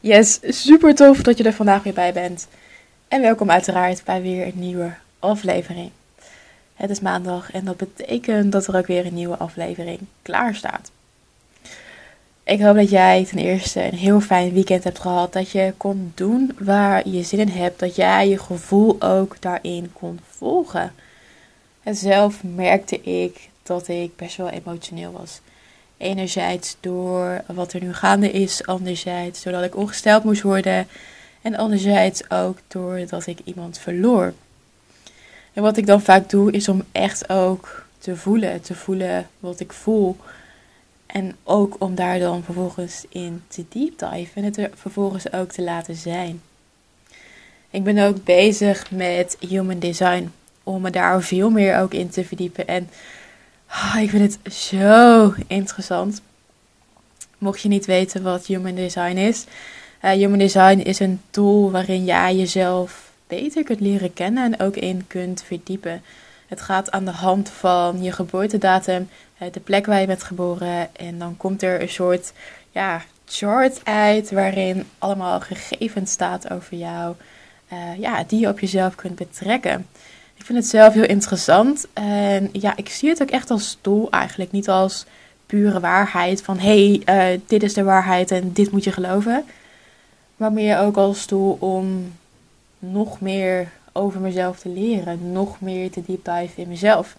Yes, super tof dat je er vandaag weer bij bent. En welkom uiteraard bij weer een nieuwe aflevering. Het is maandag en dat betekent dat er ook weer een nieuwe aflevering klaar staat. Ik hoop dat jij ten eerste een heel fijn weekend hebt gehad. Dat je kon doen waar je zin in hebt. Dat jij je gevoel ook daarin kon volgen. En zelf merkte ik dat ik best wel emotioneel was. Enerzijds door wat er nu gaande is, anderzijds doordat ik ongesteld moest worden en anderzijds ook doordat ik iemand verloor. En wat ik dan vaak doe is om echt ook te voelen, te voelen wat ik voel. En ook om daar dan vervolgens in te deep dive en het er vervolgens ook te laten zijn. Ik ben ook bezig met human design om me daar veel meer ook in te verdiepen en Oh, ik vind het zo interessant. Mocht je niet weten wat Human Design is. Uh, human Design is een tool waarin jij jezelf beter kunt leren kennen en ook in kunt verdiepen. Het gaat aan de hand van je geboortedatum, uh, de plek waar je bent geboren. En dan komt er een soort ja, chart uit waarin allemaal gegevens staat over jou. Uh, ja, die je op jezelf kunt betrekken. Ik vind het zelf heel interessant. En ja, ik zie het ook echt als doel eigenlijk. Niet als pure waarheid van hé, hey, uh, dit is de waarheid en dit moet je geloven. Maar meer ook als doel om nog meer over mezelf te leren. Nog meer te deep dive in mezelf.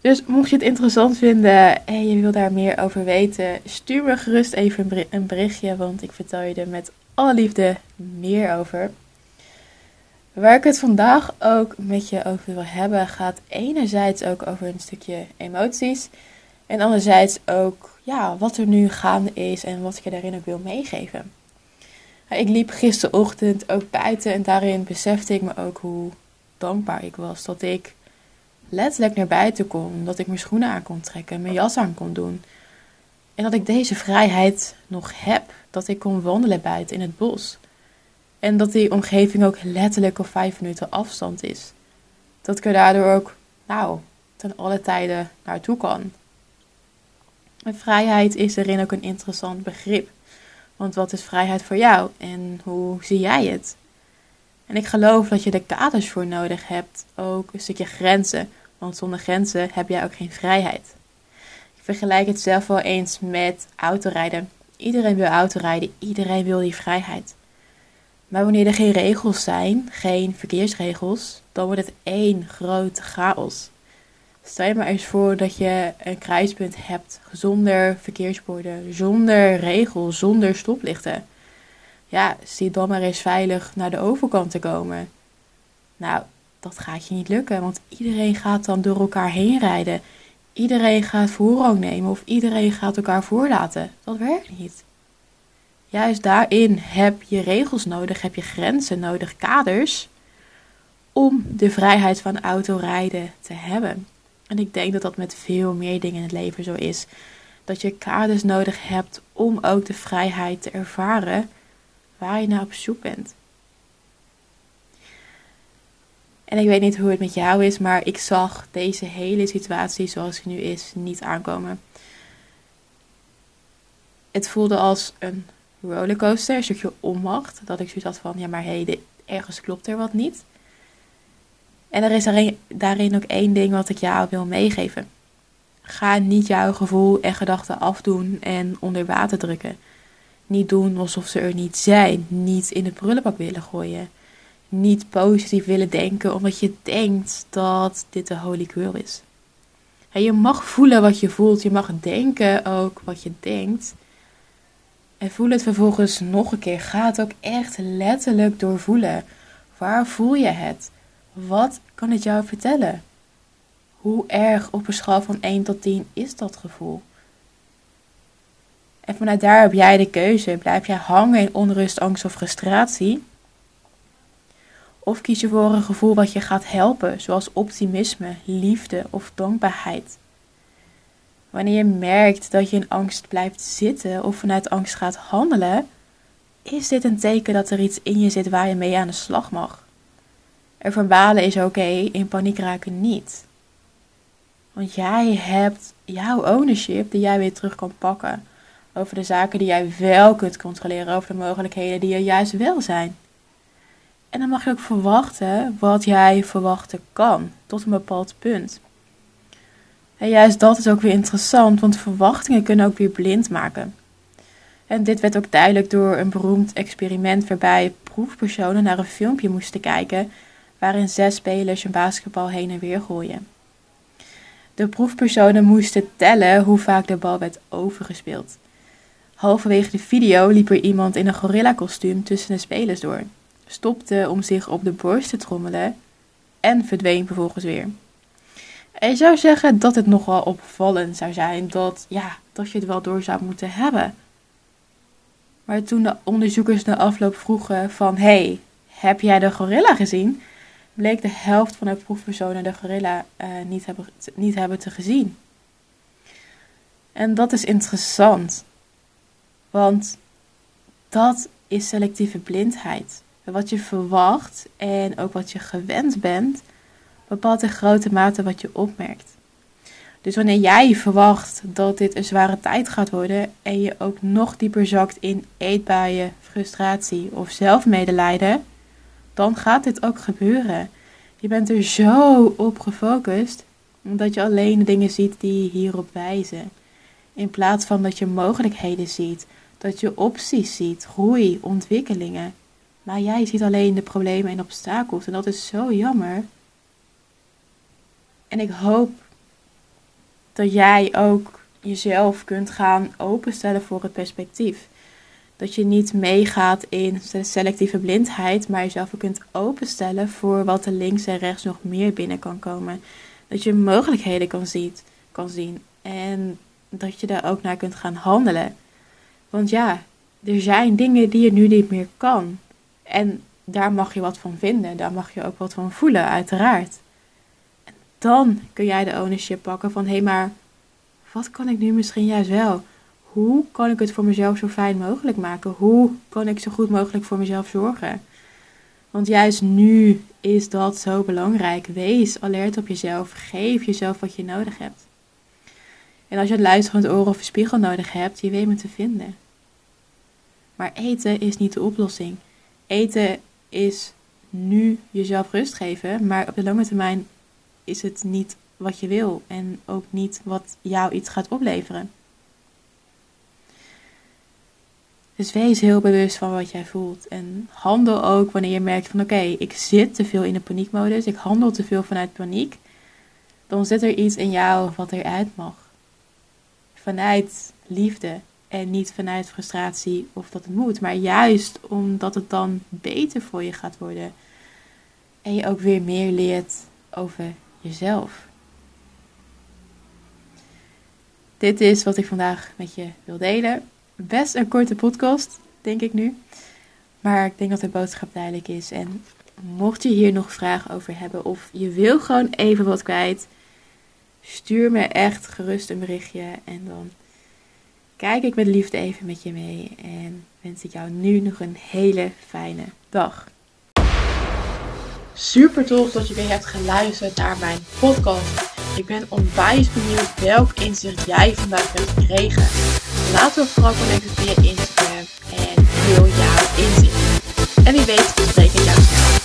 Dus mocht je het interessant vinden en je wil daar meer over weten, stuur me gerust even een berichtje, want ik vertel je er met alle liefde meer over. Waar ik het vandaag ook met je over wil hebben, gaat enerzijds ook over een stukje emoties. En anderzijds ook ja, wat er nu gaande is en wat ik je daarin ook wil meegeven. Ik liep gisterochtend ook buiten en daarin besefte ik me ook hoe dankbaar ik was dat ik letterlijk naar buiten kon. Dat ik mijn schoenen aan kon trekken, mijn jas aan kon doen. En dat ik deze vrijheid nog heb. Dat ik kon wandelen buiten in het bos. En dat die omgeving ook letterlijk op vijf minuten afstand is. Dat ik er daardoor ook, nou, ten alle tijden naartoe kan. Vrijheid is erin ook een interessant begrip. Want wat is vrijheid voor jou en hoe zie jij het? En ik geloof dat je er kaders voor nodig hebt, ook een stukje grenzen. Want zonder grenzen heb jij ook geen vrijheid. Ik vergelijk het zelf wel eens met autorijden. Iedereen wil autorijden, iedereen wil die vrijheid. Maar wanneer er geen regels zijn, geen verkeersregels, dan wordt het één groot chaos. Stel je maar eens voor dat je een kruispunt hebt zonder verkeersborden, zonder regels, zonder stoplichten. Ja, zie dan maar eens veilig naar de overkant te komen. Nou, dat gaat je niet lukken, want iedereen gaat dan door elkaar heen rijden. Iedereen gaat voorrang nemen of iedereen gaat elkaar voorlaten. Dat werkt niet. Juist daarin heb je regels nodig, heb je grenzen nodig, kaders, om de vrijheid van autorijden te hebben. En ik denk dat dat met veel meer dingen in het leven zo is. Dat je kaders nodig hebt om ook de vrijheid te ervaren waar je naar op zoek bent. En ik weet niet hoe het met jou is, maar ik zag deze hele situatie zoals die nu is niet aankomen. Het voelde als een rollercoaster, een stukje onmacht. Dat ik zoiets had van, ja maar hé, hey, ergens klopt er wat niet. En er is daarin, ook één ding wat ik jou wil meegeven. Ga niet jouw gevoel en gedachten afdoen en onder water drukken. Niet doen alsof ze er niet zijn. Niet in de prullenbak willen gooien. Niet positief willen denken omdat je denkt dat dit de holy grail is. Je mag voelen wat je voelt. Je mag denken ook wat je denkt. En voel het vervolgens nog een keer. Ga het ook echt letterlijk doorvoelen. Waar voel je het? Wat kan het jou vertellen? Hoe erg op een schaal van 1 tot 10 is dat gevoel? En vanuit daar heb jij de keuze. Blijf jij hangen in onrust, angst of frustratie? Of kies je voor een gevoel wat je gaat helpen, zoals optimisme, liefde of dankbaarheid? Wanneer je merkt dat je in angst blijft zitten of vanuit angst gaat handelen, is dit een teken dat er iets in je zit waar je mee aan de slag mag. Er verbalen is oké, in paniek raken niet. Want jij hebt jouw ownership die jij weer terug kan pakken. Over de zaken die jij wel kunt controleren, over de mogelijkheden die er juist wel zijn. En dan mag je ook verwachten wat jij verwachten kan, tot een bepaald punt. En juist dat is ook weer interessant, want verwachtingen kunnen ook weer blind maken. En dit werd ook duidelijk door een beroemd experiment waarbij proefpersonen naar een filmpje moesten kijken waarin zes spelers een basketbal heen en weer gooien. De proefpersonen moesten tellen hoe vaak de bal werd overgespeeld. Halverwege de video liep er iemand in een gorilla-kostuum tussen de spelers door, stopte om zich op de borst te trommelen en verdween vervolgens weer. En je zou zeggen dat het nogal opvallend zou zijn dat, ja, dat je het wel door zou moeten hebben. Maar toen de onderzoekers na afloop vroegen van, hey, heb jij de gorilla gezien? Bleek de helft van de proefpersonen de gorilla uh, niet, hebben, niet hebben te gezien. En dat is interessant, want dat is selectieve blindheid. Wat je verwacht en ook wat je gewend bent, bepaalt in grote mate wat je opmerkt. Dus wanneer jij verwacht dat dit een zware tijd gaat worden en je ook nog dieper zakt in eetbuien, frustratie of zelfmedelijden, dan gaat dit ook gebeuren. Je bent er zo op gefocust omdat je alleen de dingen ziet die hierop wijzen. In plaats van dat je mogelijkheden ziet, dat je opties ziet, groei, ontwikkelingen. Maar jij ziet alleen de problemen en obstakels en dat is zo jammer. En ik hoop dat jij ook jezelf kunt gaan openstellen voor het perspectief. Dat je niet meegaat in selectieve blindheid, maar jezelf ook kunt openstellen voor wat er links en rechts nog meer binnen kan komen. Dat je mogelijkheden kan, ziet, kan zien en dat je daar ook naar kunt gaan handelen. Want ja, er zijn dingen die je nu niet meer kan. En daar mag je wat van vinden, daar mag je ook wat van voelen, uiteraard dan kun jij de ownership pakken van hé, hey, maar wat kan ik nu misschien juist wel? Hoe kan ik het voor mezelf zo fijn mogelijk maken? Hoe kan ik zo goed mogelijk voor mezelf zorgen? Want juist nu is dat zo belangrijk. Wees alert op jezelf. Geef jezelf wat je nodig hebt. En als je het luisterend oor of een spiegel nodig hebt, je weet me te vinden. Maar eten is niet de oplossing. Eten is nu jezelf rust geven, maar op de lange termijn is het niet wat je wil en ook niet wat jou iets gaat opleveren. Dus wees heel bewust van wat jij voelt. En handel ook wanneer je merkt van oké, ik zit te veel in de paniekmodus, ik handel te veel vanuit paniek. Dan zit er iets in jou wat eruit mag. Vanuit liefde en niet vanuit frustratie of dat het moet, maar juist omdat het dan beter voor je gaat worden. En je ook weer meer leert over jezelf. Dit is wat ik vandaag met je wil delen. Best een korte podcast, denk ik nu. Maar ik denk dat de boodschap duidelijk is. En mocht je hier nog vragen over hebben of je wil gewoon even wat kwijt, stuur me echt gerust een berichtje. En dan kijk ik met liefde even met je mee. En wens ik jou nu nog een hele fijne dag. Super tof dat je weer hebt geluisterd naar mijn podcast. Ik ben onwijs benieuwd welk inzicht jij vandaag hebt gekregen. Laten we vooral connecten via Instagram en deel jouw inzicht. En wie weet